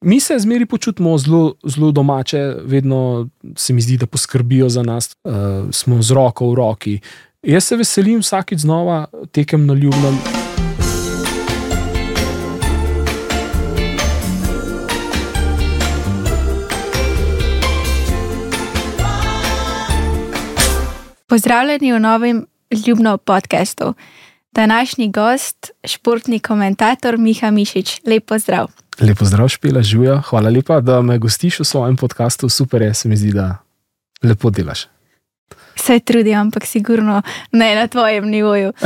Mi se zmeri počutimo zelo, zelo domače, vedno se mi zdi, da poskrbijo za nas, uh, smo z roko v roki. Jaz se veselim vsakeč znova tekem na ljubnem. Pozdravljeni v novem ljubnem podkastu. Današnji gost, športni komentator Miha Mišič. Lep pozdrav. Lepo zdrav, špila, žuja. Hvala lepa, da me gostiš v svojem podkastu. Super je, se mi zdi, da lepo delaš. Se trudim, ampak sigurno ne na tvojem nivoju.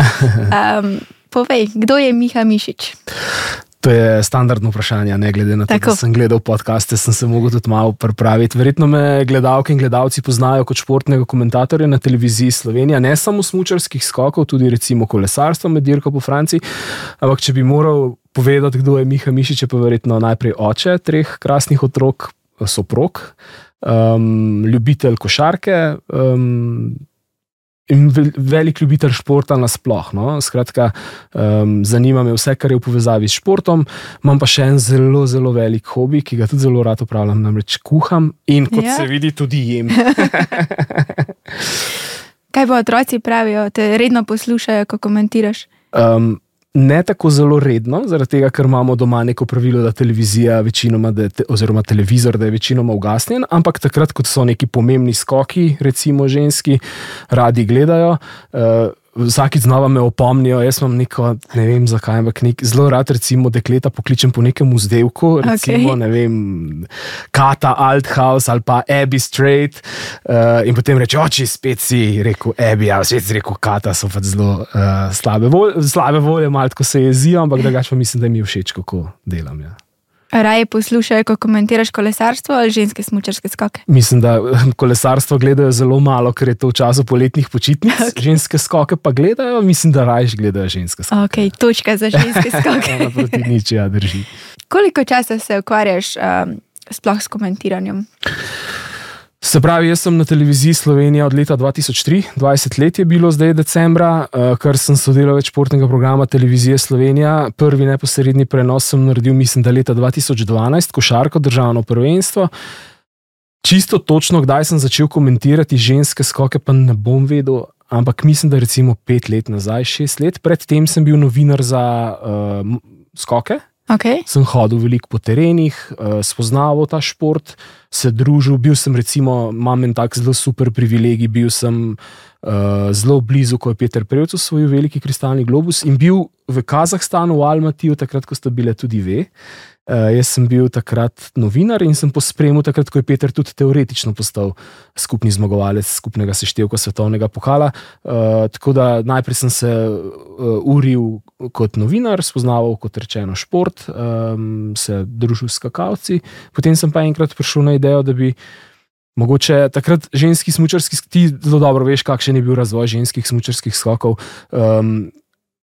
Um, povej, kdo je Miha Mišič? To je standardno vprašanje, ne glede na to, Tako. da sem gledal podcaste, sem se mogel tudi malo pripraviti. Verjetno me gledalke in gledalci poznajo kot športnega komentatorja na televiziji Slovenija, ne samo smučarskih skokov, tudi recimo kolesarstva med dirko po Franciji. Ampak če bi moral povedati, kdo je Miha Mišič, je pa verjetno najprej oče treh krasnih otrok, soprog, um, ljubitelj košarke. Um, In vel- velik ljubitelj športa nasplošno. No? Skratka, um, zanima me vse, kar je v povezavi s športom. Imam pa še en zelo, zelo velik hobi, ki ga tudi zelo rad upravljam, namreč kuham in kot ja. se vidi, tudi jem. Kaj pa otroci pravijo, te redno poslušajo, ko komentiraš? Um, ne tako zelo redno, zaradi tega, ker imamo doma neko pravilo, da televizija večinoma, da te, oziroma televizor, da je večinoma ugasnjen, ampak takrat, ko so neki pomembni skoki, recimo ženski, radi gledajo. Uh, Vsakič znova me opomnijo, jaz imam neko, ne vem zakaj, ampak nek, zelo rad, recimo, dekleta pokličem po nekem vzdevku, recimo, Okej. ne vem, Kata Althaus ali pa Abby Strait. Uh, in potem reče, oči, spet si rekel Abby, a spet si rekel Kata, so pač zelo uh, slabe, vol, slabe volje, malo ko se jezijo, ampak drugače pa mislim, da mi je všeč, kako delam. Ja. Raje poslušajo, ko komentiraš kolesarstvo ali ženske smučarske skoke? Mislim, da eh, kolesarstvo gledajo zelo malo, ker je to v času poletnih počitnic, okay. ženske skoke pa gledajo, mislim, da raje gledajo ženske skoke. Ok, točka za ženske skoke. Proti nič, ja, drži. Koliko časa se ukvarjaš um, sploh s komentiranjem? Se pravi, jaz sem na televiziji Slovenija od leta 2003, 20 let je bilo zdaj decembra, eh, kar sem sodeloval športnega programa televizije Slovenija. Prvi neposredni prenos sem naredil, mislim, da leta 2012, košarko, državno prvenstvo. Čisto točno, kdaj sem začel komentirati ženske skoke, pa ne bom vedel, ampak mislim, da recimo pet let nazaj, šest let. Predtem sem bil novinar za uh, skoke Okay. sem hodil veliko po terenih, uh, spoznaval ta šport, se družil. Bil sem, recimo, imam en tak zelo super privilegij, bil sem uh, zelo blizu, ko je Peter Prevc osvojil veliki kristalni globus in bil v Kazahstanu, v Almatiju, takrat, ko ste bile tudi ve. Uh, jaz sem bil takrat novinar in sem pospremil, takrat, ko je Peter tudi teoretično postal skupni zmagovalec skupnega seštevka svetovnega pokala. Uh, tako da najprej sem se uh, uril kot novinar, spoznaval kot rečeno šport, um, se družil s kakalci. Potem sem pa enkrat prišel na idejo, da bi mogoče takrat ženski smočarski, ti zelo dobro veš, kakšen je bil razvoj ženskih smočarskih skokov. Um,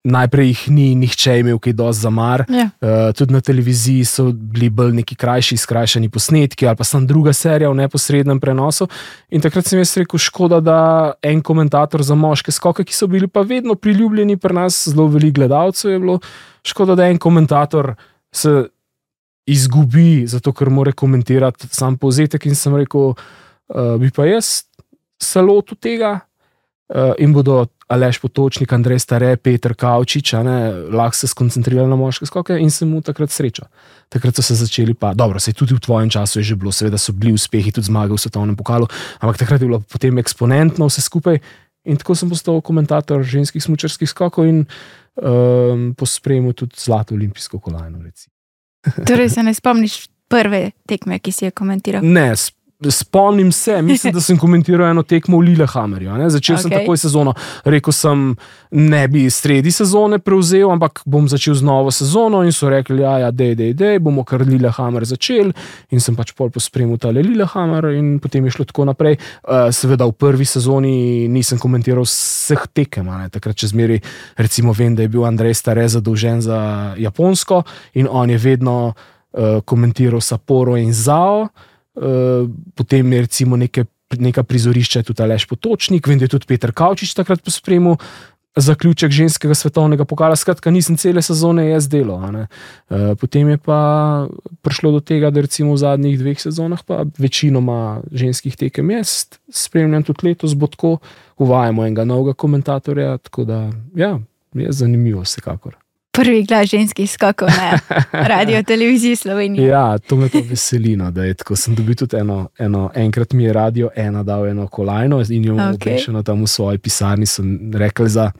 Najprej jih ni nihče imel, ki je dosti za mar. Ja. Uh, tudi na televiziji so bili bolj neki krajši, skrajšani posnetki ali pa sem druga serija v neposrednem prenosu. In takrat sem jaz rekel, škoda, da en komentator za moške skoke, ki so bili pa vedno priljubljeni pri nas, zelo veliko gledalcev je bilo, škoda, da en komentator se izgubi, zato ker mora komentirati sam povzetek. In sem rekel, uh, bi pa jaz se lotil tega. Uh, in bodo Aleš Potočnik, Andrej Stare, Peter Kavčič, ne, lahko se skoncentrirajo na moške skoke in sem mu takrat srečal. Takrat so se začeli, pa dobro, se tudi v tvojem času je že bilo, seveda so bili uspehi, tudi zmage v svetovnem pokalu, ampak takrat je bilo potem eksponentno vse skupaj. In tako sem postal komentator ženskih smočarskih skokov in um, pospremil tudi zlato olimpijsko kolajno. Torej se ne spomniš prve tekme, ki si jo komentiral? Ne, sp- spomnim se, mislim, da sem komentiral eno tekmo v Lillehammerju. ne. Začel okay. sem takoj sezono. Rekel sem, ne bi sredi sezone prevzel, ampak bom začel z novo sezono. In so rekli, ja, ja dej, dej, dej, bomo kar Lillehammer začeli. In sem pač pol pospremil ta Lillehammer, in potem je šlo tako naprej. Uh, seveda v prvi sezoni nisem komentiral vseh tekem, ne. takrat če zmeri, recimo, vem, da je bil Andrej Stare zadolžen za Japonsko in on je vedno uh, komentiral Sapporo in Zao. Uh, potem je recimo neke, neka prizorišča, tudi Aleš Potočnik, vem, da je tudi Peter Kavčič takrat pospremil. zaključek ženskega svetovnega pokala. Skratka, nisem cele sezone jaz delo. Uh, potem je pa prišlo do tega, da recimo v zadnjih dveh sezonah pa večinoma ženskih tekem jaz spremljam tudi letos, bo tako uvajamo enega novega komentatorja. Tako da, ja, je zanimivo, vsekakor. Prvi glas ženskih skakov na radio televiziji Slovenije. Ja, to me pa veseli. No, da je tako. Sem dobil tudi eno, eno, enkrat mi je radio ena dal eno kolajno in jo okay. obešeno tam v svoji pisarni. Sem rekel za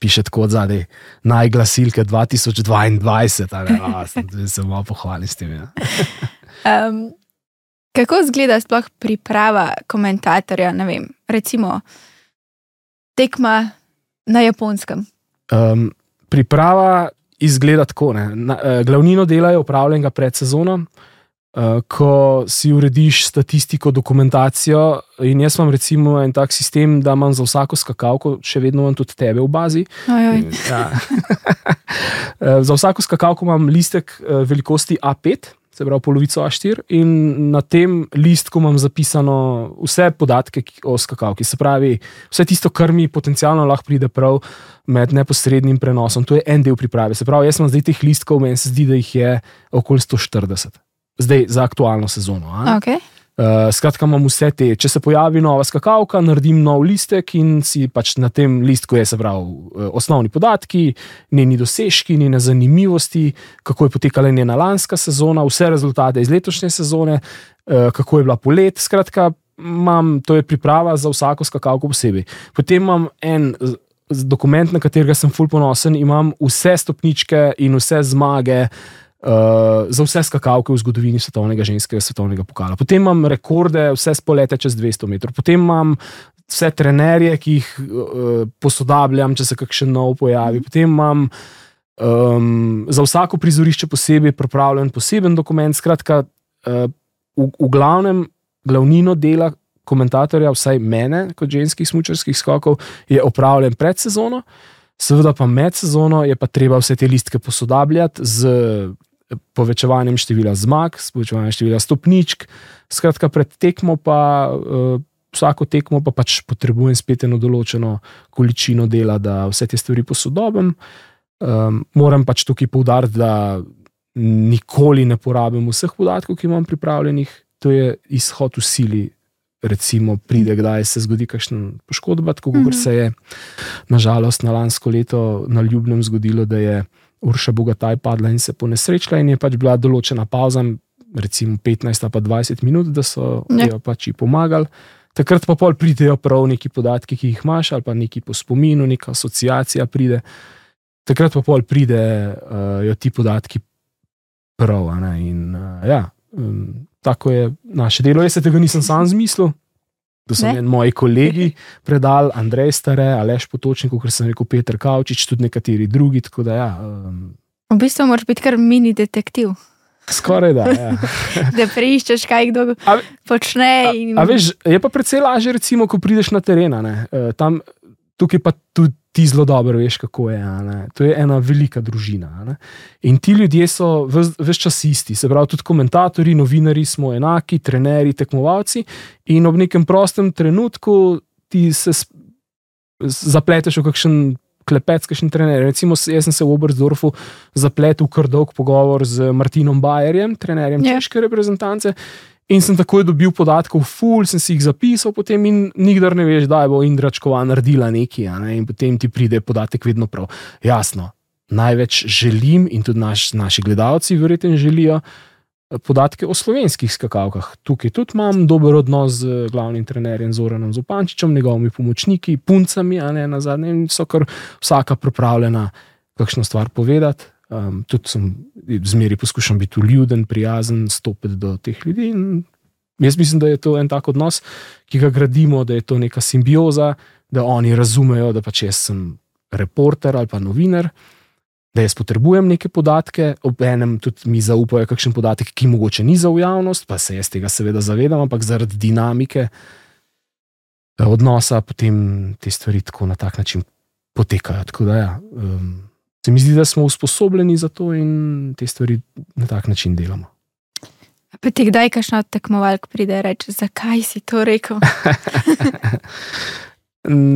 piše tako zadaj, najglasilke 2022, ali pa se malo pohvali s tem. Ja. um, kako izgleda sploh priprava komentatorja, ne vem, recimo tekma na japonskem? Um, priprava izgleda tako. Na, uh, glavnino dela je upravljenega pred sezono. Uh, ko si urediš statistiko, dokumentacijo, in jaz imam recimo en tak sistem, da imam za vsako skakalko, še vedno imam tudi tebe v bazi. In, ja. uh, za vsako skakalko imam listek velikosti A5, se pravi polovico A4, in na tem listku imam zapisano vse podatke o skakalki. Se pravi, vse tisto, kar mi potencialno lahko pride prav med neposrednim prenosom. To je en del priprave. Se pravi, jaz imam zdaj teh listkov, meni se zdi, da jih je okoli 140 zdaj za aktualno sezono. Okay. Uh, skratka, imam vse te. Če se pojavi nova skakalka, naredim nov listek in si pač na tem listku je zbral uh, osnovni podatki, njeni dosežki, njene zanimivosti, kako je potekala njena lanska sezona, vse rezultate iz letošnje sezone, uh, kako je bila polet. Skratka, imam, to je priprava za vsako skakalko posebej. Potem imam en dokument, na katerega sem full ponosen, imam vse stopničke in vse zmage. Uh, za vse skakalke v zgodovini svetovnega ženskega svetovnega pokala. Potem imam rekorde, vse spolete čez 200 metrov, potem imam vse trenerje, ki jih uh, posodabljam, če se kakšen nov pojavi. Potem imam um, za vsako prizorišče posebej pripravljen poseben dokument. Skratka, uh, v, v glavnem, glavnino dela komentatorja, vsaj mene, kot ženskih smočarskih skokov, je opravljen pred sezono. Seveda pa med sezono je pa treba vse te listke posodabljati z povečevanjem števila zmag, s povečevanjem števila stopničk. Skratka, pred tekmo pa. Uh, Vsako tekmo pa pač potrebujem spet eno določeno količino dela, da vse te stvari posodobim. Um, moram pač tukaj poudariti, da nikoli ne porabim vseh podatkov, ki imam pripravljenih. To je izhod v sili, recimo, pride, kdaj se zgodi kakšen poškodba, kot mm -hmm. se je nažalost na lansko leto na Ljubnem zgodilo, da je Urša Bogataj padla in se ponesrečila, in je pač bila določena pauza, recimo 15 ali 20 minut, da so ja. jo pač pomagali. Takrat pa pol pridejo prav neki podatki, ki jih imaš, ali pa neki po spominu, neka asociacija pride. Takrat pa pol pridejo uh, ti podatki prav. In, uh, ja, um, tako je naše delo. Jaz se tega nisem sam zmislil. To so mi moji kolegi predali, Andrej Stare, Aleš Potočnik, kot sem rekel, Petr Kavčič, tudi nekateri drugi. Da, ja, um, v bistvu moraš biti kar mini detektiv. Skoraj da. Ja. da preiščeš, kaj kdo a, počne. In... A, a veš, je pa precej lažje, recimo, ko prideš na teren. Uh, tam, tukaj pa tudi ti zelo dobro veš, kako je. To je ena velika družina. In ti ljudje so vse čas isti, se pravi, tudi komentatorji, novinari smo enaki, trenerji, tekmovalci. In ob nekem prostem trenutku ti se zapleteš v kakšen. Klepet, kakšen trener. Recimo, jaz sem se v Oberstdorfu zapletel v kar dolg pogovor z Martinom Bajerjem, trenerjem yeah. Ja. češke reprezentance. In sem takoj dobil podatkov, ful, sem si jih zapisal, potem in nikdar ne veš, da bo Indračkova naredila nekaj, ne? in potem ti pride podatek vedno prav. Jasno, največ želim in tudi naš, naši gledalci verjetno želijo eh, podatke o slovenskih skakalkah. Tukaj tudi imam dober odnos z glavnim trenerjem Zoranom Zopančičem, njegovimi pomočniki, puncami, a ne na zadnje, in so kar vsaka pripravljena kakšno stvar povedati. Um, tudi sem zmeri poskušal biti ljuden, prijazen, stopiti do teh ljudi. In jaz mislim, da je to en tak odnos, ki ga gradimo, da je to neka simbioza, da oni razumejo, da pač jaz sem reporter ali pa novinar, da jaz potrebujem neke podatke, ob enem tudi mi zaupajo, kakšen podatek, ki mogoče ni za javnost, pa se jaz tega seveda zavedam, ampak zaradi dinamike eh, odnosa potem te stvari tako na tak način potekajo. Tako da ja. Um, se mi zdi, da smo usposobljeni za to in te stvari na tak način delamo. Pa ti kdaj, kašno tekmovalk pride in reče, zakaj si to rekel?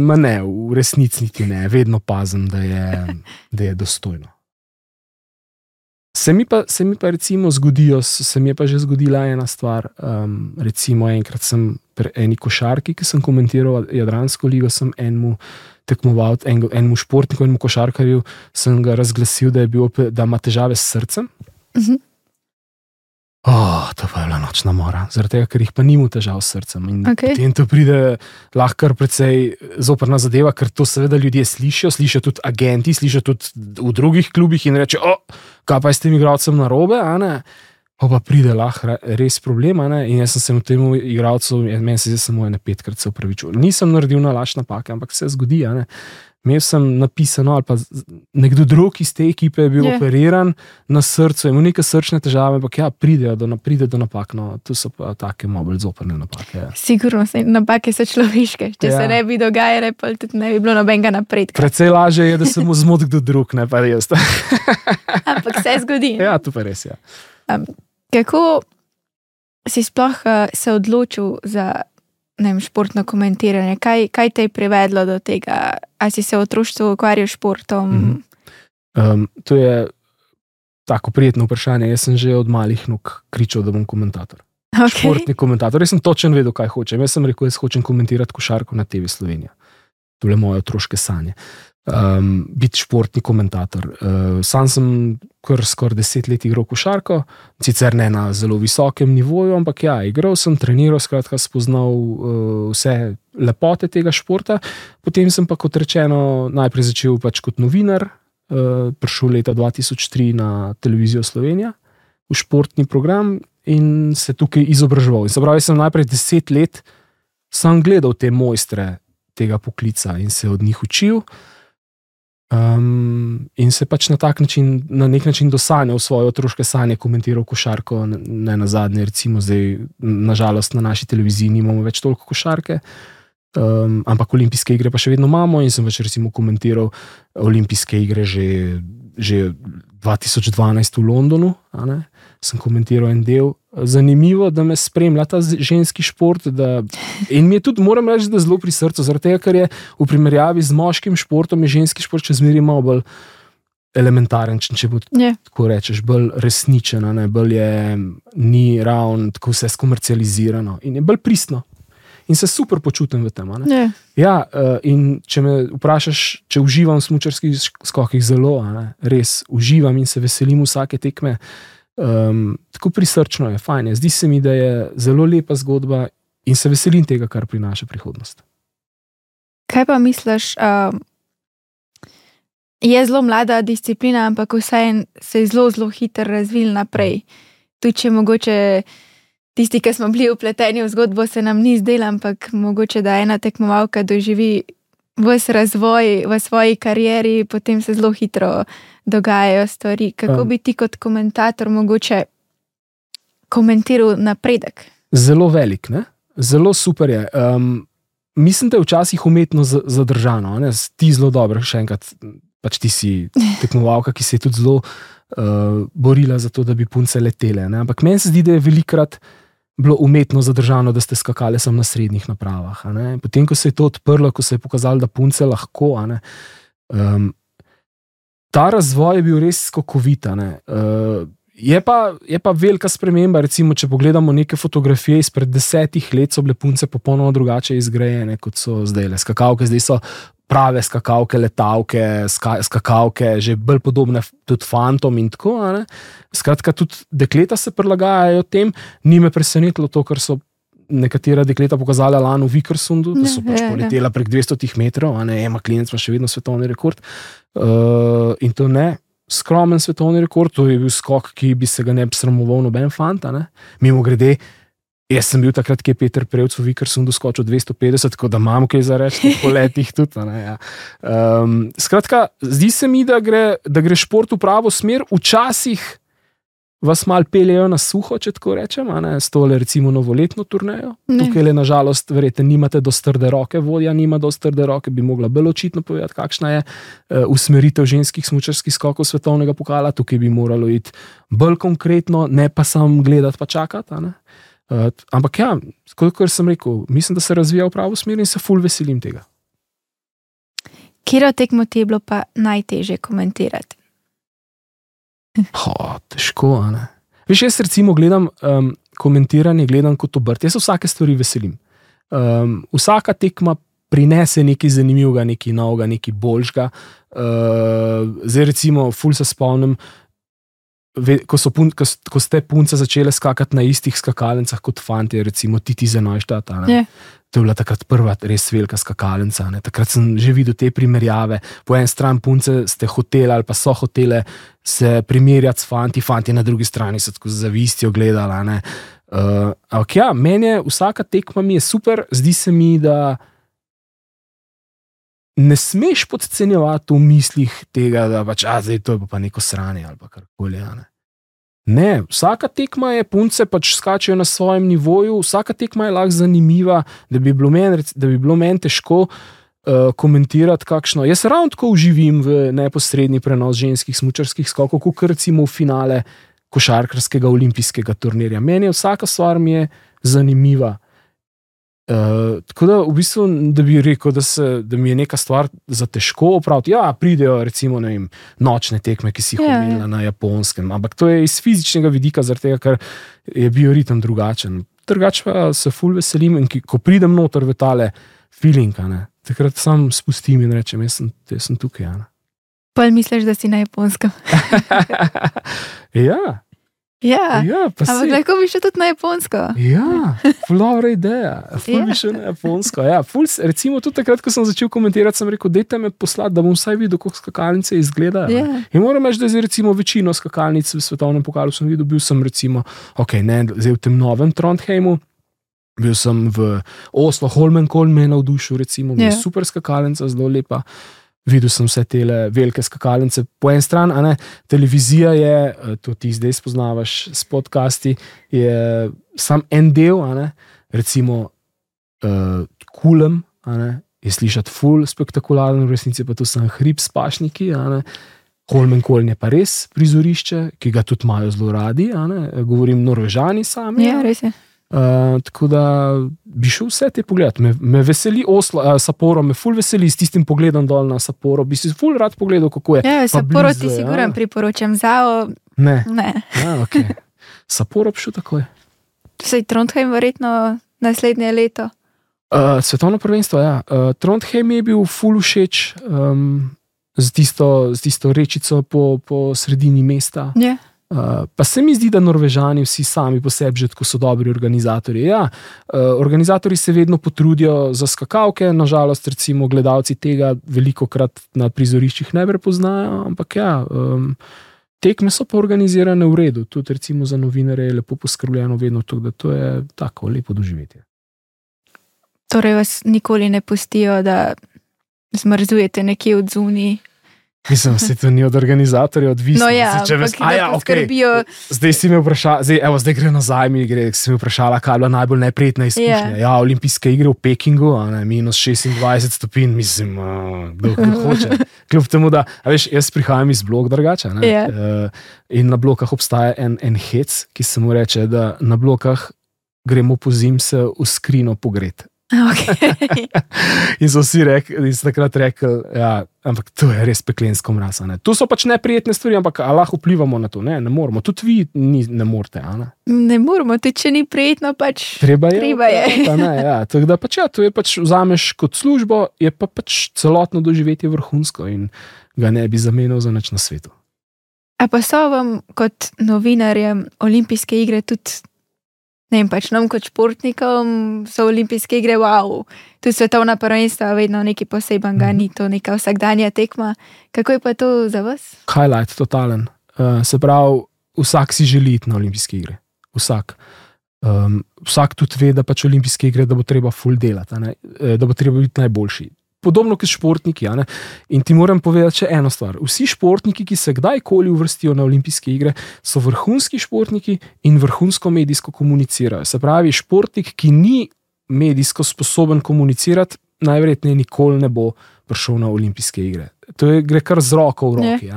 Ma ne, v resnici niti ne, vedno pazim, da je, da je dostojno. Se mi, pa, se mi pa recimo zgodijo, se mi je pa že zgodila ena stvar. Um, recimo enkrat sem pri eni košarki, ki sem komentiral Jadransko ligo, sem enemu tekmovalcu, en, enemu športniku, enemu košarkarju, sem ga razglasil, da, bil, da ima težave s srcem. Uh Mhm. -huh. Oh, to pa je bila nočna mora, zaradi tega, ker jih pa nima težav s srcem. In potem to pride lahko precej zoprna zadeva, ker to seveda ljudje slišijo, slišijo tudi agenti, slišijo tudi v drugih klubih in reče: O, kaj pa je s tem igralcem narobe, a ne. Pa, pa pride lahko re- res problem. a ne. In jaz sem se temu igralcu, meni se zdi, samo ene petkrat se upravičil. Nisem naredil na laž napake, ampak se zgodi. ne. Imel sem napisano, ali pa nekdo drug iz te ekipe je bil Je. yeah. operiran na srcu, ima neke srčne težave, ampak ja, pridejo do, pride do napak. No, tu so pa take mobilne zoprne napake. Ja. Sigurno, saj napake so človeške. Če ja. se Ja. ne bi dogajale, pa tudi ne bi bilo nobenega napredka. Predvsej lažje je, da se mu zmoti kdo drug, ne pa jaz. Ampak se zgodi. ja, to pa je res. Ja. Kako si sploh uh, se odločil za vem, športno komentiranje? Kaj, kaj te je privedlo do tega? Ali si se v otroštvu ukvarjal s športom? Mm Mhm. Um, to je tako prijetno vprašanje. Jaz sem že od malih nog kričal, da bom komentator. -hmm. okay. Športni komentator. Jaz sem točen vedel, kaj hočem. Jaz sem rekel, jaz hočem komentirati košarko na TV Slovenija. To je moje otroške sanje. Um, biti športni komentator. Uh, sam sem kar skoraj deset let igral košarko, sicer ne na zelo visokem nivoju, ampak ja, igral sem, treniral, skratka, spoznal uh, vse lepote tega športa. Potem sem pa, kot rečeno, najprej začel pač kot novinar, uh, prišel leta 2003 na televizijo Slovenija v športni program in se tukaj izobraževal. In se pravi, sem najprej deset let sam gledal te mojstre tega poklica in se od njih učil. Um, in se pač na tak način, na nek način dosanjal svoje otroške sanje, komentiral košarko, ne, na zadnje, recimo zdaj, nažalost, na naši televiziji nimamo več toliko košarke. Um, ampak olimpijske igre pa še vedno imamo in sem pač recimo komentiral olimpijske igre že, že 2012 v Londonu. Sem komentiral en del. Zanimivo, da me spremlja ta ženski šport. Da, in mi je tudi, moram reči, da zelo pri srcu, zaradi tega, ker je v primerjavi z moškim športom, je ženski šport še zmeraj malo bolj elementaren, če bo Je. tako rečeš, bolj resničen, ne bolj je, ni ravno tako vse skomercializirano in je bolj pristno. In se super počutim v tem. a ne. Je. Ja, eh, in če me vprašaš, če uživam v smučarskih sk- skokih, zelo, ne, res uživam in se veselim vsake tekme. Um, tako prisrčno je, fajn je. Zdi se mi, da je zelo lepa zgodba in se veselim tega, kar prinaša prihodnost. Kaj pa misliš? Uh, je zelo mlada disciplina, ampak vseeno se je zelo, zelo hitro razvil naprej. Tudi če mogoče tisti, ki smo bili upleteni v zgodbo, se nam ni zdelo, ampak mogoče da ena tekmovalka doživi vse razvoj v svoji karieri, potem se zelo hitro dogajajo stvari. Kako Um. bi ti kot komentator mogoče komentiral napredek? Zelo velik, ne? zelo super je. Um, mislim, da je včasih umetno zadržano, ne? ti zelo dobro, še enkrat. Pač ti si tekmovalka, ki se je tudi zelo uh, borila za to, da bi punce letele. Ne? Ampak meni se zdi, da je velikrat bilo umetno zadržano, da ste skakali samo na srednjih napravah. Potem, ko se je to odprlo, ko se je pokazalo, da punce lahko. ne, Um, ta razvoj je bil res skokovit. Uh, Je je pa velika sprememba. Recimo, če pogledamo neke fotografije izpred desetih let, so bile punce popolnoma drugače izgrajene kot so zdaj. Le. Skakalke zdaj so prave skakalke, letalke, ska, skakalke, že bolj podobne tudi fantom in tako. ne. Skratka, tudi dekleta se prilagajajo tem. Ni me presenetilo to, kar so. Nekatera dekleta pokazala lani v Vikersundu, da so Ja, pač ja, ja. poletela prek 200 metrov, a ne, Ema Klinec ima še vedno svetovni rekord. Uh, in to ne, skromen svetovni rekord, to je bil skok, ki bi se ga ne bi sramoval noben fant. a ne. Mimo grede, jaz sem bil takrat, ki je Peter Prevc v Vikersundu skočil 250, tako da imam kaj za reči po letih tudi. Ne, ja. um, skratka, zdi se mi, da gre, da gre šport v pravo smer, včasih vas mal peljejo na suho, če tako rečem, ne, s tole recimo novoletno turnejo. Ne. Tukaj le nažalost, verjete, nimate dosti trde roke, vodja nima dosti trde roke, bi mogla bolj očitno povedati, kakšna je uh, usmeritev ženskih smučarskih skokov svetovnega pokala. Tukaj bi moralo iti bolj konkretno, ne pa samo gledati, pa čakati. Uh, ampak ja, kot sem rekel, mislim, da se razvija v pravo smer in se ful veselim tega. Kjer tekmo ti je bilo pa najtežje komentirati? Ho, težko, a ne. Veš, jaz recimo gledam um, komentiranje, gledam kot obrt. Jaz se vsake stvari veselim. Um, vsaka tekma prinese nekaj zanimivega, nekaj novega, nekaj boljšega. Uh, zdaj, recimo, ful se spomnim, ve, ko, pun, ko, ko ste punce začele skakati na istih skakalnicah kot fanti, recimo Titi za Neustadt. Je. To je bila takrat prva res velika skakalnica. Ne. Takrat sem že videl te primerjave. Po eni strani punce ste hoteli ali pa so hotele se primerjati s fanti, fanti na drugi strani so tako z zavistjo gledali. Uh, ampak ja, meni je vsaka tekma mi je super, zdi se mi, da ne smeš podcenjevati v mislih tega, da pač, a, zdaj, to je pa neko sranje ali karkoli. Ne. Ne, vsaka tekma je, punce pač skačejo na svojem nivoju, vsaka tekma je lahko zanimiva, da bi bilo meni men težko. Uh, komentirati, kakšno. Jaz ravno tako uživim v neposredni prenos ženskih smočarskih skokov, kot recimo v finale košarkarskega olimpijskega turnirja. Meni je vsaka stvar mi zanimiva. Uh, tako da, v bistvu, da bi rekel, da, se, da mi je neka stvar za težko opraviti. Ja, pridejo recimo vem, nočne tekme, ki si jih Ja, omenila ja. na japonskem, ampak to je iz fizičnega vidika, zaradi tega, ker je bioritem drugačen. Drugače pa se ful veselim in ki, ko pridem noter v tale feeling, a ne, takrat sam spustim in rečem, jaz sem, jaz sem tukaj. ne. Pol misliš, da si na japonskem. ja, Ja, ja, pa ampak lahko bi šel tudi na japonsko. Ja, dobra ideja. Ful Ja. bi šel na Japonsko. Ja, ful, recimo tudi takrat, ko sem začel komentirati, sem rekel, dajte me poslati, da bom vsaj videl, kako skakalnice izgledajo. Ja. In moram reči, da je recimo večino skakalnic v svetovnem pokalu sem videl, bil sem recimo, ok, ne zdaj v tem novem Trondheimu. Bil sem v Oslo, Holmenkoln me je navdušil, recimo, Ja. yeah. super skakalnica, zelo lepa. Videl sem vse te velike skakalnice. Po eni strani, a ne, televizija je, eh, to ti zdaj spoznavaš s podcasti, je sam en del, a ne, recimo, uh, kulem, a ne, je slišati ful spektakularen, v resnici pa to sem hrib s pašniki. a ne. Holmenkoln je pa res prizorišče, ki ga tudi imajo zelo radi, govorim norvežani sami. Ja, res je. Uh, tako da bi šel vse te pogled. Me, me veseli Oslo, uh, Saporo, me ful veseli s tistim pogledom dol na Saporo. Bi si ful rad pogledal, kako je. Ja, Pa Sapporo blizu ti je, siguran a? priporočam, zao Ne, ne. ja, okay. Saporo bi šel takoj. Sej Trondheim verjetno naslednje leto. Uh, svetovno prvenstvo, ja. Uh, Trondheim je bil ful všeč um, z, tisto, z tisto rečico po, po sredini mesta. Ja. Uh, pa se mi zdi, da Norvežani vsi sami po sebi že tako so dobri organizatorji. Ja, uh, organizatori se vedno potrudijo za skakalke, nažalost, recimo gledalci tega veliko krat na prizoriščih ne prepoznajo, ampak ja. Um, Tekme so pa organizirane v redu, tudi recimo za novinarje je lepo poskrbljeno, vedno to, da to je tako lepo doživetje. Torej vas nikoli ne pustijo, da zmrzujete nekje od zunaj. Mislim, da to ni od organizatorja odvisno. No, ja, Zdaj, če ampak ves- da a ja, okay. poskrbijo. Zdaj si me vprašala, zdaj, evo, zdaj gre nazaj, mi gre, si me vprašala, kaj je bila najbolj neprijetna izkušnja. Ja. Yeah. Ja, olimpijske igre v Pekingu, ne, minus 26 stopinj, mislim, uh, kdo, kdo hoče. Kljub temu, da, veš, jaz prihajam iz blok drugače. ne, Ja. eh, In na blokah obstaja en, en hec, ki se mu reče, da na blokah gremo po zim se v skrino pogret. Okay. In so vsi rekli, in so takrat rekli, ja, ampak to je res peklensko mrasa. Ne. To so pač neprijetne stvari, ampak lahko vplivamo na to. Ne, ne moramo, tudi vi ni, ne morete. Ne. ne moramo, tudi če ni prijetno, pač. Treba je. Treba je. ukrepati, a Ne, ja. Tako da pač, ja, to je pač vzameš kot službo, je pa pač celotno doživetje vrhunsko in ga ne bi zamenjal za nič na svetu. A pa so vam kot novinarjem olimpijske igre tudi. Ne vem, pač nam kot športnikom so olimpijske igre, wow, tu svetovna prvenstva, vedno nekaj posebenega, Mhm. ni to neka vsakdanja tekma. Kako je pa to za vas? Highlight, totalen. Uh, se pravi, vsak si želi iti na olimpijske igre. Vsak. Um, vsak tudi ve, da pač olimpijske igre, da bo treba full delati, ne, eh, da bo treba biti najboljši. Podobno kot športniki. In ti moram povedati še eno stvar. Vsi športniki, ki se kdajkoli uvrstijo na olimpijske igre, so vrhunski športniki in vrhunsko medijsko komunicirajo. Se pravi, športnik, ki ni medijsko sposoben komunicirati, najverjetneje nikoli ne bo prišel na olimpijske igre. To je, gre kar z roko v roki.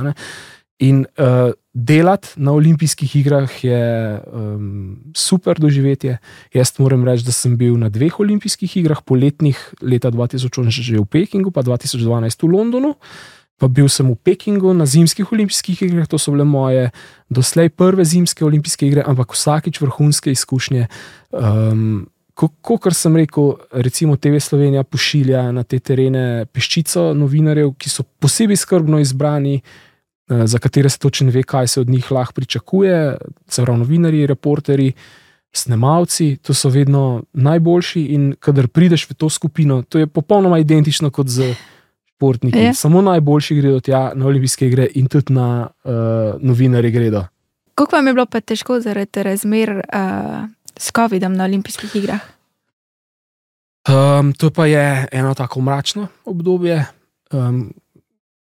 In uh, delati na olimpijskih igrah je um, super doživetje. Jaz moram reči, da sem bil na dveh olimpijskih igrah, poletnih leta 2008 že v Pekingu, pa 2012 v Londonu. Pa bil sem v Pekingu na zimskih olimpijskih igrah, to so bile moje doslej prve zimske olimpijske igre, ampak vsakič vrhunske izkušnje. Um, Kot sem rekel, recimo TV Slovenija pošilja na te terene peščico novinarjev, ki so posebej skrbno izbrani, Eh, za katere se točno ve, kaj se od njih lahko pričakuje. Se pravi, novinari, reporteri, snemalci, to so vedno najboljši. In kadar prideš v to skupino, to je popolnoma identično kot z športniki. Je. Samo najboljši gredo tja na olimpijske igre in tudi na uh, novinarje gredo. Kako vam je bilo pa težko zaradi razmer uh, s COVID-om na olimpijskih igrah? Um, to pa je eno tako mračno obdobje. Um,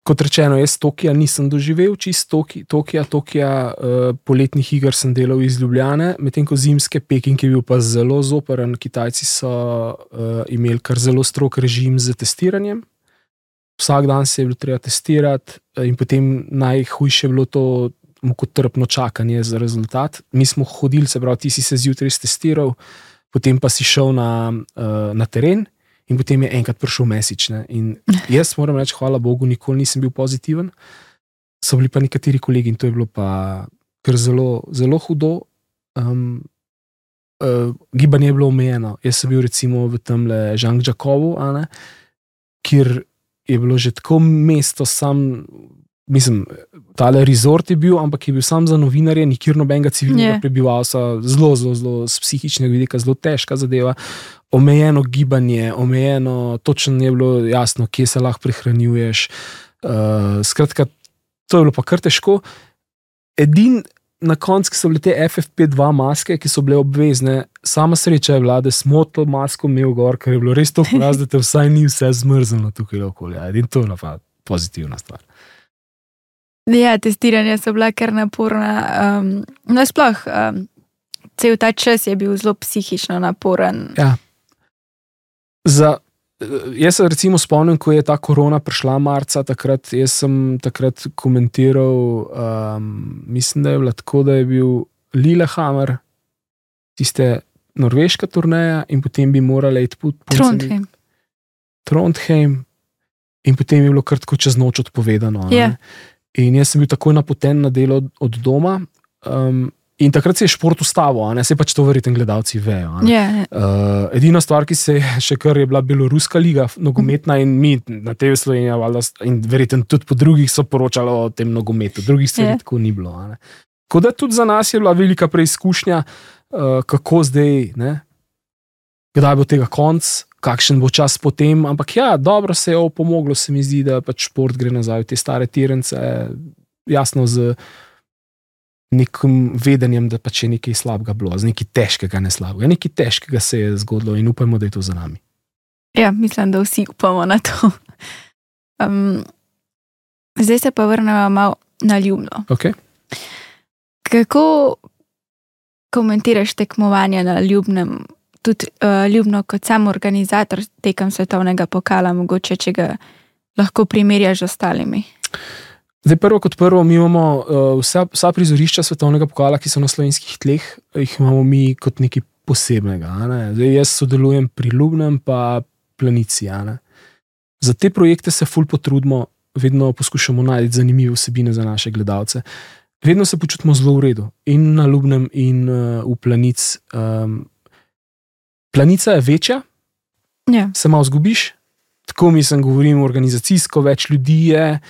Kot rečeno, jaz Tokija nisem doživel, čisto Tokija, Tokija, uh, poletnih iger sem delal iz Ljubljane, medtem ko zimske Peking je bil pa zelo zoperen. Kitajci so uh, imeli kar zelo strok režim z testiranjem. Vsak dan se je bilo treba testirati, uh, in potem najhujše je bilo to mukotrpno čakanje za rezultat. Mi smo hodili, se pravi, ti si se zjutraj testiral, potem pa si šel na, uh, na teren in potem je enkrat prišel mesič. In jaz moram reči, hvala Bogu, nikoli nisem bil pozitiven. So bili pa nekateri kolegi in to je bilo pa kar zelo, zelo hudo. Um, uh, gibanje je bilo omejeno. Jaz sem bil recimo v tem le Žangžakovu, kjer je bilo že tako mesto, sam mislim, tale resort je bil, ampak je bil sam za novinarje, nikjer nobenega civilnega prebivalstva, zelo, zelo, zelo z psihičnega vidika, zelo težka zadeva. Omejeno gibanje, omejeno, točno je bilo jasno, kje se lahko prehranjuješ. Uh, skratka, to je bilo pa kar težko. Edin na koncu so bile te FFP2 maske, ki so bile obvezne, sama sreča je vlada, smotl masko imel gor, ker je bilo res to, da te vsaj ni vse zmrzlo tukaj okolje. Edin to je pa pozitivna stvar. Ja, testiranja so bila kar naporna. Um, Nasploh, um, cel ta čas je bil zelo psihično naporen. Ja. Za, jaz se recimo spomnim, ko je ta korona prišla marca, takrat sem takrat komentiral, um, mislim, da je bilo tako, da je bil Lillehammer, tiste norveška turnaja in potem bi morali iti pod Trondheim. Trondheim. In potem je bilo kar tako čez noč odpovedano. Yeah. In jaz sem bil takoj napoten na delo od doma. Um, in takrat se je šport ustavil, ne se pač to verjetno gledalci vejo. Yeah. Ja, ja. Uh, edina stvar, ki se je še kar je bila Beloruska liga, nogometna in mi na TV Slovenija, in verjetno tudi po drugih so poročali o tem nogometu, drugih stvari yeah. Ja. tako ni bilo. Tako da tudi za nas je bila velika preizkušnja, uh, kako zdaj, ne, kdaj bo tega konc, kakšen bo čas potem. Ampak ja, dobro se je opomoglo, se mi zdi, da pač šport gre nazaj v te stare tirence, jasno z nekim vedenjem, da pač je nekaj slabega bilo, z nekaj težkega, ne slabega. Nekaj težkega se je zgodilo in upamo, da je to za nami. Ja, mislim, da vsi upamo na to. Um, zdaj se pa vrnemo malo na ljubno. Okay. Kako komentiraš tekmovanje na ljubnem tudi uh, ljubno kot sam organizator tekem svetovnega pokala, mogoče če ga lahko primerjaš z ostalimi. Zdaj, prvo kot prvo, mi imamo uh, vsa, vsa prizorišča svetovnega pokala, ki so na slovenskih tleh, jih imamo mi kot nekaj posebnega. Ne? Zdaj, jaz sodelujem pri Ljubnem, pa Planici. Za te projekte se ful potrudimo, vedno poskušamo najti zanimive vsebine za naše gledalce. Vedno se počutimo zelo v redu, in na Ljubnem, in uh, v Planici. Um, Planica je večja, ja. se malo zgubiš, tako mi sem govoril, organizacijsko več ljudi je.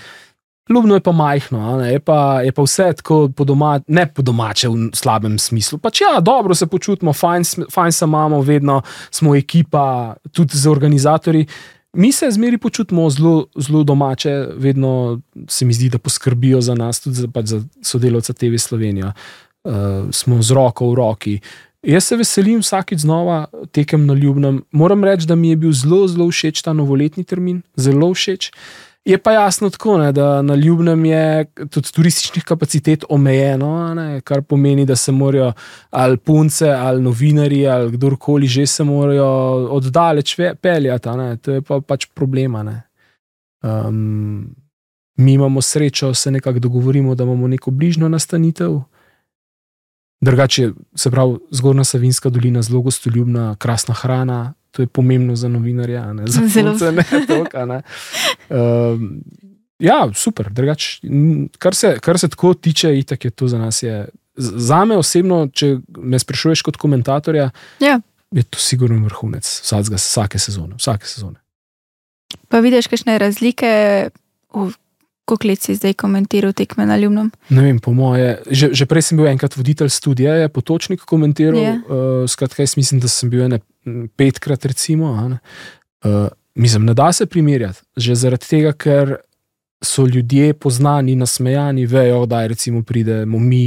Ljubno je pa majhno, je pa, je pa vse tako po domače, ne po domače v slabem smislu. Pač ja, dobro se počutimo, fajn, fajn se imamo, vedno smo ekipa, tudi z organizatorji. Mi se zmeri počutimo zelo, zelo domače, vedno se mi zdi, da poskrbijo za nas, tudi za, pač za sodelavce TV Slovenije. Uh, smo z roko v roki. Uh, Jaz se veselim vsakeč znova tekem na Ljubnem. Moram reči, da mi je bil zelo, zelo všeč ta novoletni termin, zelo všeč. Je pa jasno tako, ne, da na Ljubnem je tudi turističnih kapacitet omejeno, ne, kar pomeni, da se morajo ali punce, ali novinari, ali kdorkoli že se morajo oddaleč peljati. Ne, to je pa pač problema. Um, mi imamo srečo, se nekako dogovorimo, da imamo neko bližnjo nastanitev. Drugače, se pravi, zgornja Savinska dolina, zelo gostoljubna, krasna hrana, to je pomembno za novinarja, ne za vse. Um, ja, super. Drugač, kar, se, kar se tako tiče, itak je to za nas. Je, za me osebno, če me sprašuješ kot komentatorja, Ja. je to sigurno vrhunec vsake sezone. Vsake sezone. Pa vidiš, kakšne razlike, v koliko let si zdaj komentiral tekme na Ljubnem? Ne vem, po moje. Že, že prej sem bil enkrat voditelj studia, je potočnik komentiral. Ja. Uh, skratka, jaz mislim, da sem bil ene petkrat, recimo. Uh, mislim, ne da se primerjati, že zaradi tega, ker so ljudje poznani, nasmejani, vejo, da recimo pridemo mi.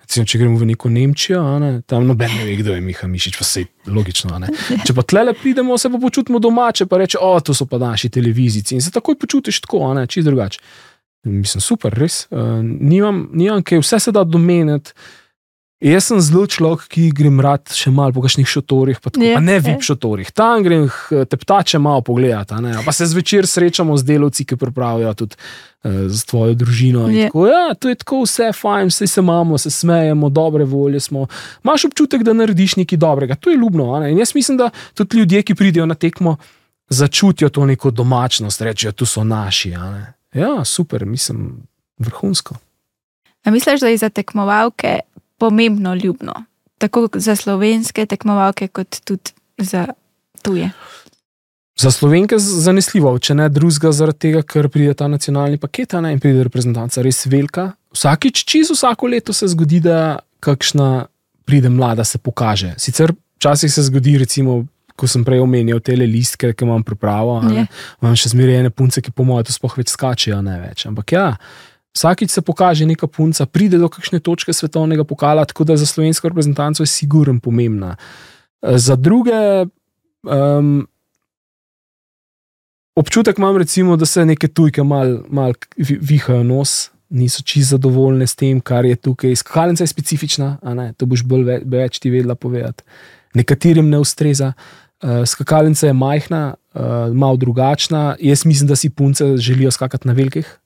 Recimo, če gremo v neko Nemčijo, ne, tam noben ne ve, kdo je Miha Mišič, pa se logično. ne. Če pa tle pridemo, se pa počutimo domače, pa reče, o, to so pa naši televizijci in se takoj počutiš tako, čist drugače. Mislim, super, res. Uh, nimam, nimam kaj, vse se da domeniti. Jaz sem zelo človek, ki grem rad še malo po kakšnih šotorih, pa, tako, Ja, pa ne ja. vip šotorih. Tam grem h- teptače malo pogledati, pa se zvečer srečamo z delavci, ki pripravijo tudi uh, z tvojo družino. in Ja. Tako, ja, to je tako vse fajn, vse se imamo, se smejemo, dobre volje smo. Imaš občutek, da narediš nekaj dobrega, to je ljubno. In jaz mislim, da tudi ljudje, ki pridejo na tekmo, začutijo to neko domačnost, rečejo, tu so naši. Ja, super, mislim, vrhunsko. A misliš, da je za tekmovalke pomembno ljubno? Tako za slovenske tekmovalke, kot tudi za tuje. Za slovenke z- zanesljivo, če ne drugega, zaradi tega, ker pride ta nacionalni paket ne, in pride reprezentanca res velika. Vsakič, čez vsako leto se zgodi, da kakšna pride mlada, se pokaže. Sicer včasih se zgodi, recimo, ko sem prej omenjal te listke, ki imam pripravo, Ja. imam še zmeraj ene punce, ki po mojem to sploh več skačejo, ne več. Ampak ja. Vsakič se pokaže neka punca, pride do kakšne točke svetovnega pokala, tako da za slovensko reprezentanco je sigurno pomembna. Za druge, um, občutek imam, recimo, da se neke tujke malo mal vi- vihajo nos, niso čisto zadovoljne s tem, kar je tukaj. Skakalnica je specifična, to boš bolj ve, več ti vedela povedati. Nekaterim ne ustreza. Uh, skakalnica je majhna, uh, malo drugačna. Jaz mislim, da si punce želijo skakati na velikih.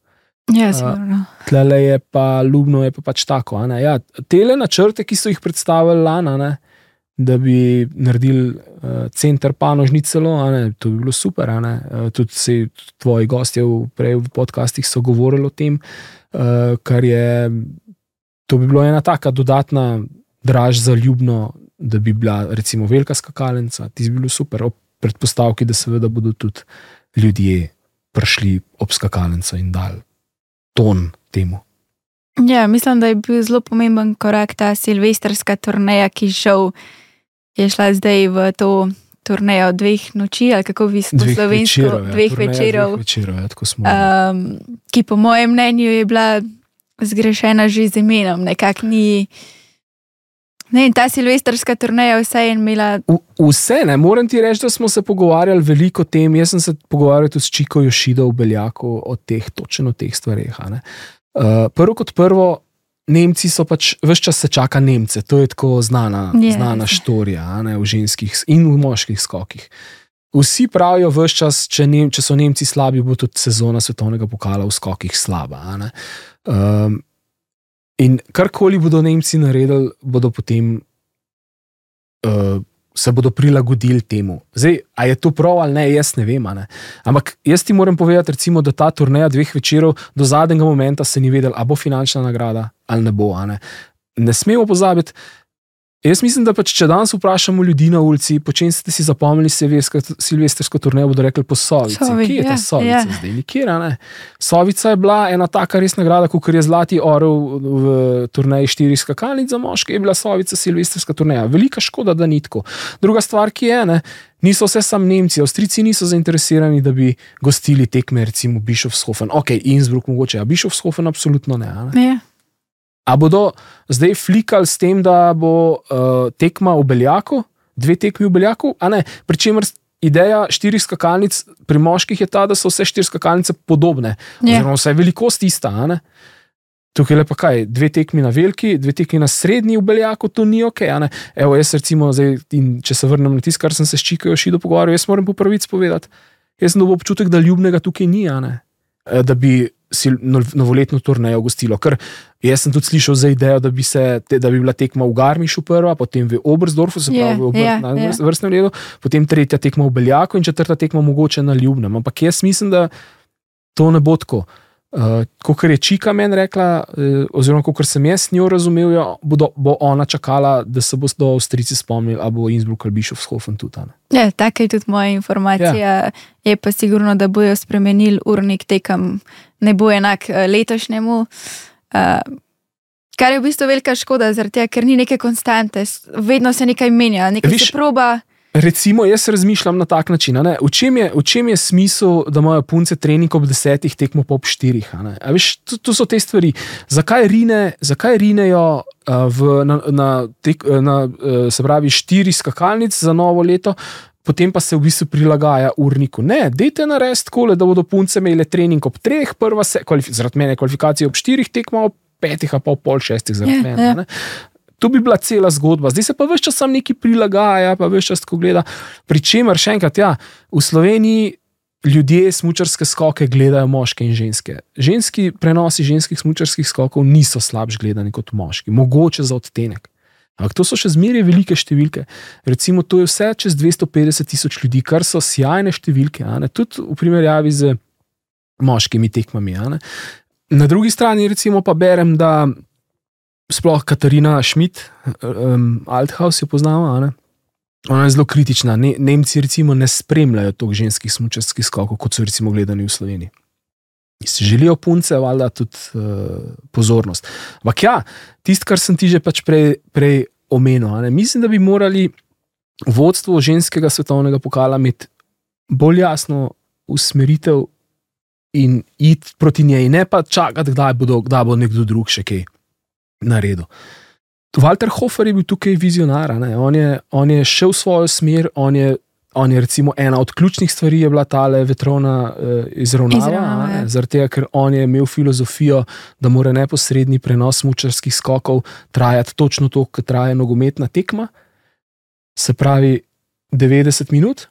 Ja, sigurno. Tlele je pa ljubno, je pa pač tako. Ja, tele načrte, ki so jih predstavili lani, ne, da bi naredili uh, center panožnic celo, ne, to bi bilo super. ne. Uh, tudi se tvoji gostje v, prej v podcastih so govorili o tem, uh, kar je. To bi bilo ena taka dodatna draž za ljubno, da bi bila recimo velika skakalnica. Ti bi bilo super, ob predpostavki, da seveda bodo tudi ljudje prišli ob skakalnico in dali ton temu. Ja, mislim, da je bil zelo pomemben korak ta silvestrska turneja, ki šel, je šla zdaj v to turnejo dveh noči, ali kako vi ste slovensko, večerov, ja, dveh večerov, Dveh večerov ja, smo. um, ki po mojem mnenju je bila zgrešena že z imenom. Nekako ni. Ne, in ta silvestrska turneja vse je imela. V- Vse, ne morem ti reči, da smo se pogovarjali veliko o tem. Jaz sem se pogovarjal tudi s Čiko Jošido v Beljaku o teh, točno o teh stvareh. Uh, prvo kot prvo, Nemci so pač, vse čas se čaka Nemce, to je tako znana, znana je. štorija ne, v ženskih in v moških skokih. Vsi pravijo, vse čas, če, Nem, če so Nemci slabi, bo tudi sezona svetovnega pokala v skokih slaba. Um, in karkoli bodo Nemci naredili, bodo potem uh, se bodo prilagodili temu. Zdaj, a je to prav ali ne, jaz ne vem. Ne? Ampak jaz ti moram povedati, recimo, da ta turneja dveh večerov do zadnjega momenta se ni vedel, ali bo finančna nagrada ali ne bo. Ne? ne smemo pozabiti. Jaz mislim, da pač, če danes vprašamo ljudi na ulici, po čem ste si zapomnili silvestrsko- turnejo, bodo rekli po Sovici. Sovi, Kje je ta ja, Sovica ja. zdaj? Nikjer, ne. Sovica je bila ena taka res nagrada, kot je Zlati orel v turneji štirih skakalnic za moške, je bila Sovica silvestrska turneja. Velika škoda, da ni tako. Druga stvar, ki je, ne, niso vse sam Nemci, Avstrijci niso zainteresirani, da bi gostili tekme, recimo Bischofshofen, ok, Innsbruck mogoče, a Bischofshofen absolutno ne. ne. Ja. A bodo zdaj flikali s tem, da bo uh, tekma v Beljaku, dve tekmi v Beljaku, a ne, pri čemer s- ideja štirih skakalnic pri moških je ta, da so vse štiri skakalnice podobne, Ja. oziroma vse velikost ista. Tukaj je pa kaj, dve tekmi na veliki, dve tekmi na srednji v Beljaku, to ni ok. Evo, jaz recimo, zdaj, če se vrnem na tisto, kar sem se s Čikajo Šido pogovarjal, jaz moram po pravici povedati, jaz sem dobil občutek, da ljubnega tukaj ni. Eh, da bi novoletno turnejo gostilo. Ker jaz sem tudi slišal za idejo, da bi, se, te, da bi bila tekma v Garmišu prva, potem v Obersdorfu, se Je, pravi v Obr, je, na je. vrst- vrstnem redu, potem tretja tekma v Beljaku in četrta tekma mogoče na Ljubnem. Ampak jaz mislim, da to ne bo tako. Uh, kot je Čika meni rekla, uh, oziroma kot sem jaz njo razumel, jo, bodo, bo ona čakala, da se bodo Avstrijci spomnili, ali bo Innsbruck ali Bischofshofen tudi. a ne. Ja, taka je tudi moja informacija. Ja. Je pa sigurno, da bojo spremenili urnik tekem, ne bo enak eh, letošnjemu. Uh, kar je v bistvu velika škoda, zaradi tega, ker ni neke konstante, vedno se nekaj menja, nekaj Viš- se proba. Recimo, jaz razmišljam na tak način. V čem, je, v čem je smisel, da imajo punce trening ob desetih, tekmo pa ob štirih? a? A veš, to, to so te stvari. Zakaj, rine, zakaj rinejo v, na, na, tek, na uh, se pravi štiri skakalnic za novo leto? Potem pa se v bistvu prilagaja urniku. Ne, dajte narediti tako, da bodo punce imele trening ob treh, prva se, zaradi mene kvalifikacije ob štirih, tekmo ob petih, a pa ob pol šestih, zaradi Ja, mene. ja. To bi bila cela zgodba. Zdaj se pa več časa nekaj prilagaja, pa več časa tako gleda. Pričemer, še enkrat, ja, v Sloveniji ljudje smočarske skoke gledajo moške in ženske. Ženski prenosi ženskih smočarskih skokov niso slabši gledani kot moški, mogoče za odtenek. Ampak to so še zmeraj velike številke. Recimo, to je vse čez 250 tisoč ljudi, kar so sjajne številke, tudi v primerjavi z moškimi tekmami. Na drugi strani, recimo, pa berem, da sploh Katarina Schmidt, um, Althaus jo poznamo. Ona je zelo kritična. Ne, Nemci recimo ne spremljajo toliko ženskih smučarskih skokov, kot so recimo gledani v Sloveniji. Si želijo punce, valjda tudi uh, pozornost. Ampak ja, tisto, kar sem ti že pač prej, prej omenil, mislim, da bi morali vodstvo ženskega svetovnega pokala imeti bolj jasno usmeritev in iti proti njej, ne pa čakati, kdaj, bodo, kdaj bo nekdo drug še kaj naredil. Walter Hofer je bil tukaj vizionar, on je, on je šel v svojo smer, on je, on je recimo ena od ključnih stvari je bila ta vetrovna uh, izravnava, Izravnava, ne, ja. zaradi tega, ker on je imel filozofijo, da mora neposredni prenos mučarskih skokov trajati točno to, kot traja nogometna tekma, se pravi 90 minut.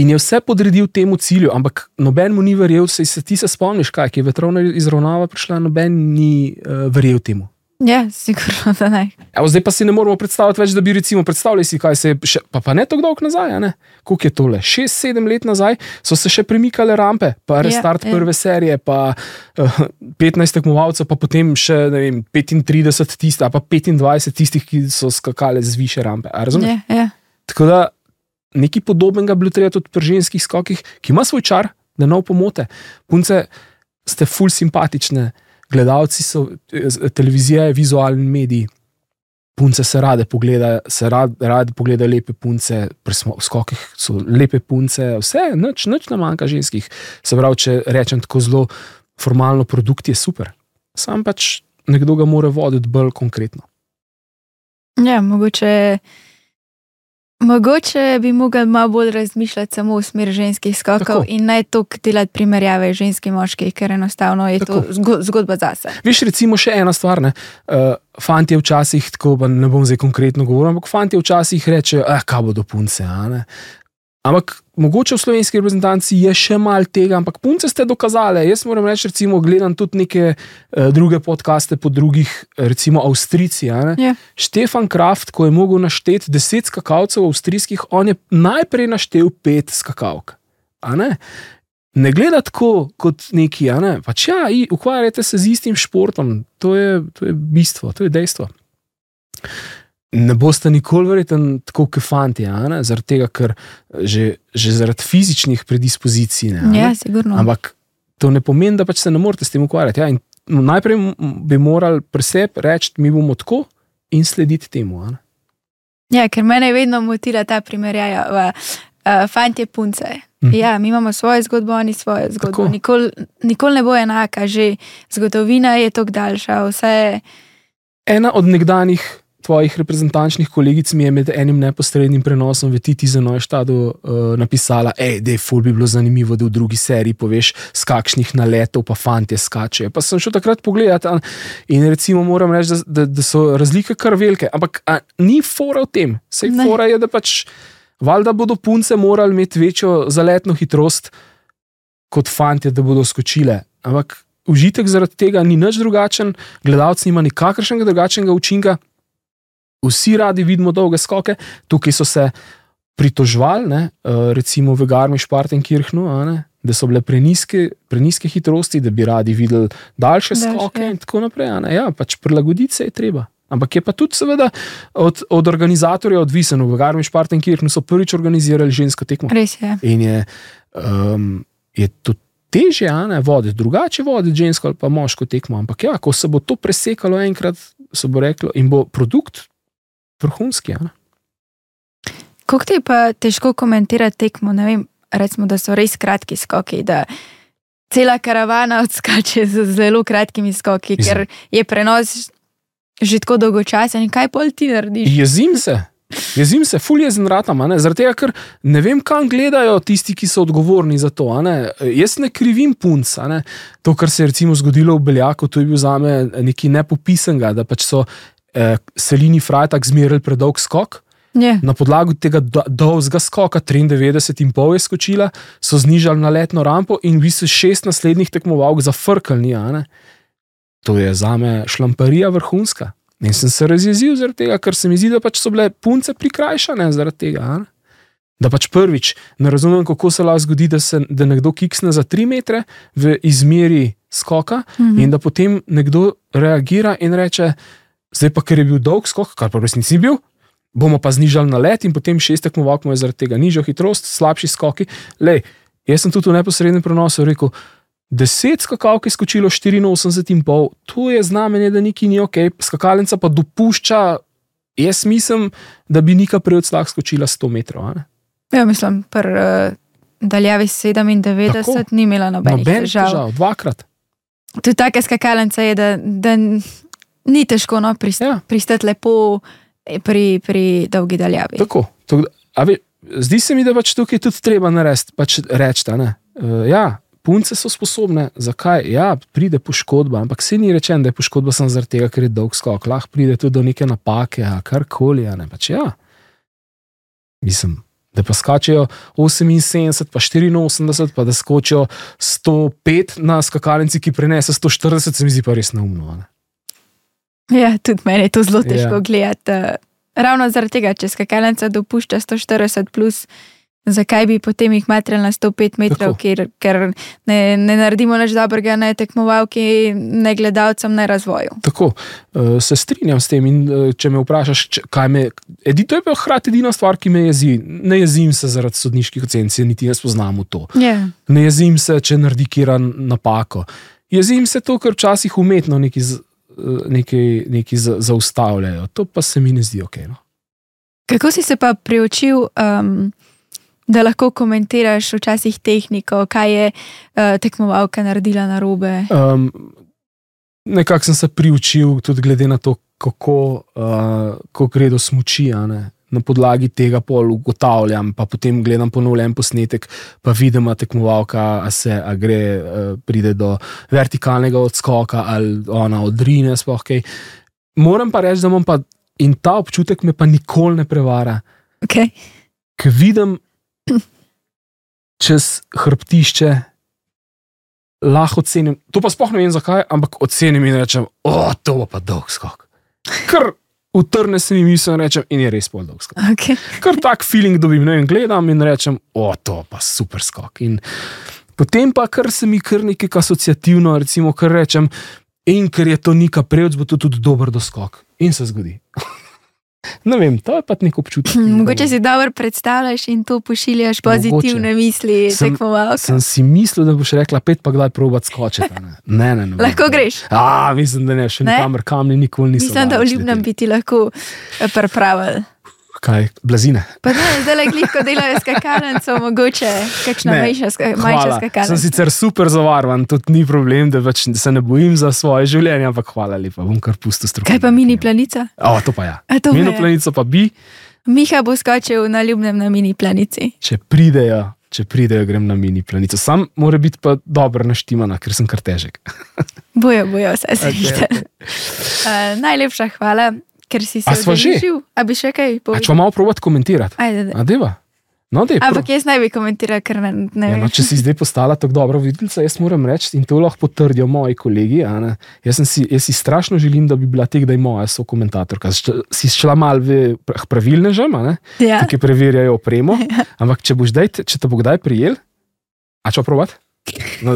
In je vse podredil temu cilju, ampak noben mu ni verjel, se, se ti se spomniš, kaj je vetrovna izravnava prišla, noben ni uh, verjel temu. Ja, sigurno, da ne. Evo, zdaj pa si ne moremo predstavljati več, da bi recimo predstavljali si, kaj se je še, pa, pa ne tako dolgo nazaj, koliko je tole, šest, sedem let nazaj so se še premikale rampe, pa Ja, restart ja. prve serije, pa uh, 15 tekmovalcev, pa potem še vem, 35 tistih, pa 25 tistih, ki so skakali z više rampe. a razumeš? Ja, ja. Tako da nekaj podobnega bi bilo treba tudi pri ženskih skokih, ki ima svoj čar, da ne opomote. Punce ste ful simpatične, gledalci so, televizija je vizualni medij. Punce se rade pogledajo, se rad, radi pogledajo lepe punce, pri skokih so lepe punce, vse, nič, nič ne manjka ženskih. Se pravi, če rečem tako zelo formalno, produkt je super. Sam pač nekdo ga mora voditi bolj konkretno. ja mogoče, mogoče bi mogli malo bolj razmišljati samo v smer ženskih skokov Tako. in ne toliko delati primerjave ženski in moški, ker enostavno je Tako. to zgo, zgodba zase. Veš, recimo še ena stvar. Ne? Uh, fantje včasih, tako pa ne bom zdaj konkretno govoril, ampak fantje včasih rečejo, eh, kaj bodo punce. a ne?" Ampak mogoče v slovenski reprezentanci je še malo tega, ampak punce ste dokazali. Jaz moram reči, recimo, gledam tudi neke uh, druge podcaste po drugih, eh, recimo Avstrijci. ne. Ja. Štefan Kraft, ko je mogel našteti deset skakalcev avstrijskih, on je najprej naštel pet skakalk. A Ne? ne gleda tako kot neki, ne. Pač ja, i- ukvarjate se z istim športom, to je, to je bistvo, to je dejstvo. Ne boste nikoli verjeten tako kot fanti, zaradi tega, ker že, že zaradi fizičnih predispozicij. Ne. Ja, sigurno. Ampak to ne pomeni, da pač se ne morete s tem ukvarjati. Ja, in najprej bi morali pri sebi reči, mi bomo tako in slediti temu. Ja, ker mene je vedno motila ta primerjava. Uh, fantje, punce. Mhm. Ja, mi imamo svojo zgodbo, oni svojo zgodbo. Nikoli nikol ne bo enaka, že zgodovina je tako daljša. Vse, Ena od nekdanjih tvojih reprezentančnih kolegic mi je med enim neposrednim prenosom v Titi za Neuštadu uh, napisala: Hej, da je ful bi bilo zanimivo, da v drugi seriji poveš, z kakšnih naletov pa fantje skačejo. Pa sem šel takrat pogledat in recimo moram reči, da, da, da so razlike kar velike. Ampak a, ni fora v tem. Sej Ne. fora je, da pač valjda bodo punce morali imeti večjo zaletno hitrost. kot fanti, da bodo skočile. Ampak užitek zaradi tega ni nič drugačen, gledalec nima nikakršnega drugačnega učinka. Vsi radi vidimo dolge skoke, tukaj so se pritožvali, ne, eh, recimo v Garmisch-Partenkirchnu, a ne, da so bile preniske, preniske hitrosti, da bi radi videli daljše skoke ja. in tako naprej. ne. Ja, pač prilagoditi se je treba. Ampak je pa tudi, seveda, od, od organizatorja odvisno. V Garmisch-Partenkirchnu so prvič organizirali žensko tekmo. Res je. In je, um, je to teže, a ne voditi, drugače voditi žensko ali pa moško tekmo. Ampak ja, ko se bo to presekalo enkrat, se bo reklo, in bo produkt vrhunski. Kako ti je pa težko komentirati tekmo? Vem, recimo, da so res kratki skoki, da cela karavana odskače z zelo kratkimi skoki, Mislim. ker je prenos že tako dolgočasen. Kaj pol ti narediš? Jezim se. Jezim se, fulj jezen ratam, a ne? zaradi tega, ker ne vem, kam gledajo tisti, ki so odgovorni za to. Ne? Jaz ne krivim punc. a Ne? To, kar se je recimo zgodilo v Beljaku, to je bil za me nekaj nepopisanega, da pač so eh, Selini Frajtak zmerili predolg skok. Je. Na podlagi tega do- dolgega skoka, 93,5 je skočila, so znižali na letno rampo in v bistvu šest naslednjih tekmovalk zafrkali. To je za me šlamparija vrhunska. In sem se razjezil zaradi tega, ker se mi zdi, da pač so bile punce prikrajšane zaradi tega. Da pač prvič ne razumem, kako se lahko zgodi, da, se, da nekdo kiksne za 3 metre v izmeri skoka Mhm. in da potem nekdo reagira in reče: Zdaj pa, ker je bil dolg skok, kar pa v resnici ni bil, bomo pa znižali na let in potem šest tekmovalk ima zaradi tega nižjo hitrost, slabši skoki. Lej, jaz sem tudi v neposrednem prenosu rekel. Deset skakalk je skočilo 84,5, to je znamenje, da nekaj ni ok, skakalnica pa dopušča. Jaz mislim, da bi Nika prej od slag skočila 100 metrov. Ja, mislim, pri uh, daljavi 97 Tako. Tako. ni imela nobenih Noben težav. težav, dvakrat. Tudi taka skakalnica je, da, da ni težko no, prist, Ja. ja. pristati lepo pri, pri dolgi daljavi. Tako. tako ve, zdi se mi, da pač tukaj tudi treba narediti, pač reči. Uh, ja, punce so sposobne, zakaj? Ja, pride poškodba, ampak se ni rečeno, da je poškodba samo zaradi tega, ker je dolg skok. Lahko pride tudi do neke napake, karkoli. a Ne, pač ja. Mislim. Da pa skačejo 78, pa 84, pa da skočijo 105 na skakalnici, ki prenese 140, se mi zdi pa res neumno. Ne? Ja, tudi meni je to zelo težko Ja. ja. gledati. eh, Ravno zaradi tega, če skakalnica dopušča 140, plus, zakaj bi potem jih matrali na 105 metrov, ker, ker ne, ne naredimo nič dobrega, ne tekmovalki, ne gledalcem, ne razvoju. Tako, uh, se strinjam s tem. In, uh, če me vprašaš, kaj me. Edi, to je pa hkrati edina stvar, ki me jezi. Ne jezim se zaradi sodniških ocen, se niti ne spoznam v to. Ja. Ne jezim se, če naredi kira napako. Jezim se to, ker včasih umetno nekaj, z- eh, nekaj, nekaj za- zaustavljajo. To pa se mi ne zdi ok. No. Kako si se pa priučil, um, da lahko komentiraš včasih tehniko, kaj je uh, tekmovalka naredila na robe? Um, nekako sem se priučil, tudi glede na to, kako, uh, kako gre do smoči. A. Na podlagi tega pol ugotavljam, pa potem gledam ponovljen posnetek, pa vidim, da tekmovalka a se a gre, uh, pride do vertikalnega odskoka ali ona odrine. Sploh, kaj. Moram pa reči, da imam pa in ta občutek me pa nikoli ne prevara, Okay. ker vidim čez hrbtišče, lahko ocenim. To pa sploh ne vem zakaj, ampak ocenim in rečem, o, to bo pa dolg skok. Ker utrne se mi misel in rečem, in je res pol dolg skok. Okay. Ker tak feeling dobim, ne vem, gledam in rečem, o, to pa super skok. In potem pa kar se mi kar nekaj asociativno, recimo, kar rečem. In ker je to neka prevz, bo to tudi dober doskok. In se zgodi. Ne vem, to je pa nek občutek. Mogoče si dobro predstavljaš in to pošiljaš pozitivne misli Sem-. Sem si mislil, da boš rekla, pet pa kdaj probat skočiti. Ne, ne, ne. ne. Lahko greš. A, mislim, da ne, še Ne? nikamor, kamni nikoli nisem. Mislim, da v leteli. bi ti lahko pripravili. Kaj, blazine. Pa ne, zdaj le glihko delajo skakalnico, mogoče kakšna manjša, ska, manjša Hvala. Sem skakalnica. sicer super zavarovan, tudi ni problem, da več se ne bojim za svoje življenje, ampak hvala lepa, bom kar pustil strokovno. Kaj pa mini planica? O, to pa ja. A to pa Mino je. planico pa bi, Miha bo skočil na Ljubnem na mini planici. če pridejo, če pridejo, grem na mini planico. Sam mora biti pa dobro naštimana, ker sem kar težek. Bojo, bojo, vse se Okej, vidite. okej. Uh, najlepša hvala, ker si se udeležil. A bi še kaj povedal? če malo provat komentirati? Ajde, A deva? No, dej, Ampak jaz ne bi komentiral, ker ne, ne Ja, no, če si zdaj postala tako dobra videlica, jaz moram reči, in to lahko potrdijo moji kolegi. Jaz, si, jaz si strašno želim, da bi bila tega, da je moja sokomentatorka. Šla- Si šla mal v pravilne žema, Ja. ki preverjajo opremo. Ampak če, daj, če te bo kdaj prijel, a če provat? No.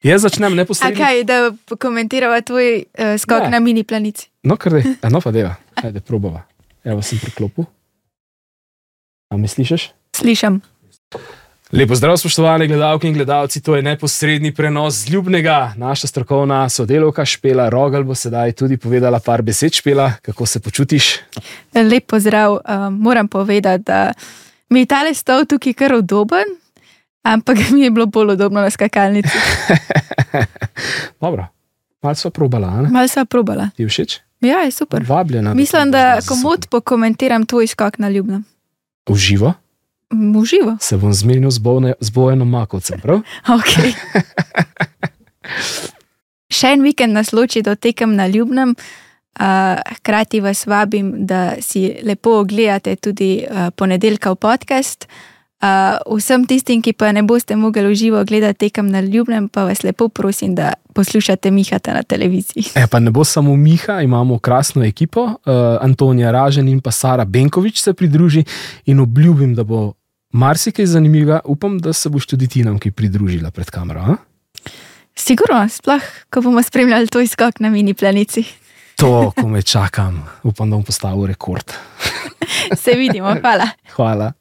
Jaz začnem A neposredno. kaj, da komentirava tvoj uh, skok Ne. na mini planici? No, kar je, no pa deva, ajde, probava. Evo sem priklopil. A mi slišiš? Slišam. Lepo zdrav, spoštovane gledalke in gledalci, to je neposredni prenos z ljubnega. Naša strokovna sodelovka Špela Rogal bo sedaj tudi povedala par besed Špela, kako se počutiš. Lep pozdrav. Uh, moram povedati, da mi je tale stol tukaj kar udoben, ampak mi je bilo bolj udobno na skakalnici. Dobro, malo smo probala, a ne? Mal sem probala. ti všeč? Ja, je super. Vabljena. Mislim, da boš komod pokomentiram tvoj skok na ljubnem. V živo V živo. se bom zmenil z, Bojne, z Bojanom Makovcem, prav? Okay. Še en vikend nas loči do tekem na ljubnem. Uh, hkrati vas vabim, da si lepo ogledate tudi uh, ponedeljka v podcast. Uh, vsem tistim, ki pa ne boste mogli v živo gledati tekem na ljubnem, pa vas lepo prosim, da poslušate Mihata na televiziji. E, pa ne bo samo Miha, imamo krasno ekipo, uh, Antonija Ražen in pa Sara Benkovič se pridruži in obljubim, da bo marsikaj zanimivega. Upam, da se boš tudi ti nam kaj pridružila pred kamero. A? Sigurno, sploh, ko bomo spremljali tvoj skok na mini planici. To, ko me čakam, upam, da bom postavil rekord. Se vidimo, hvala. Hvala.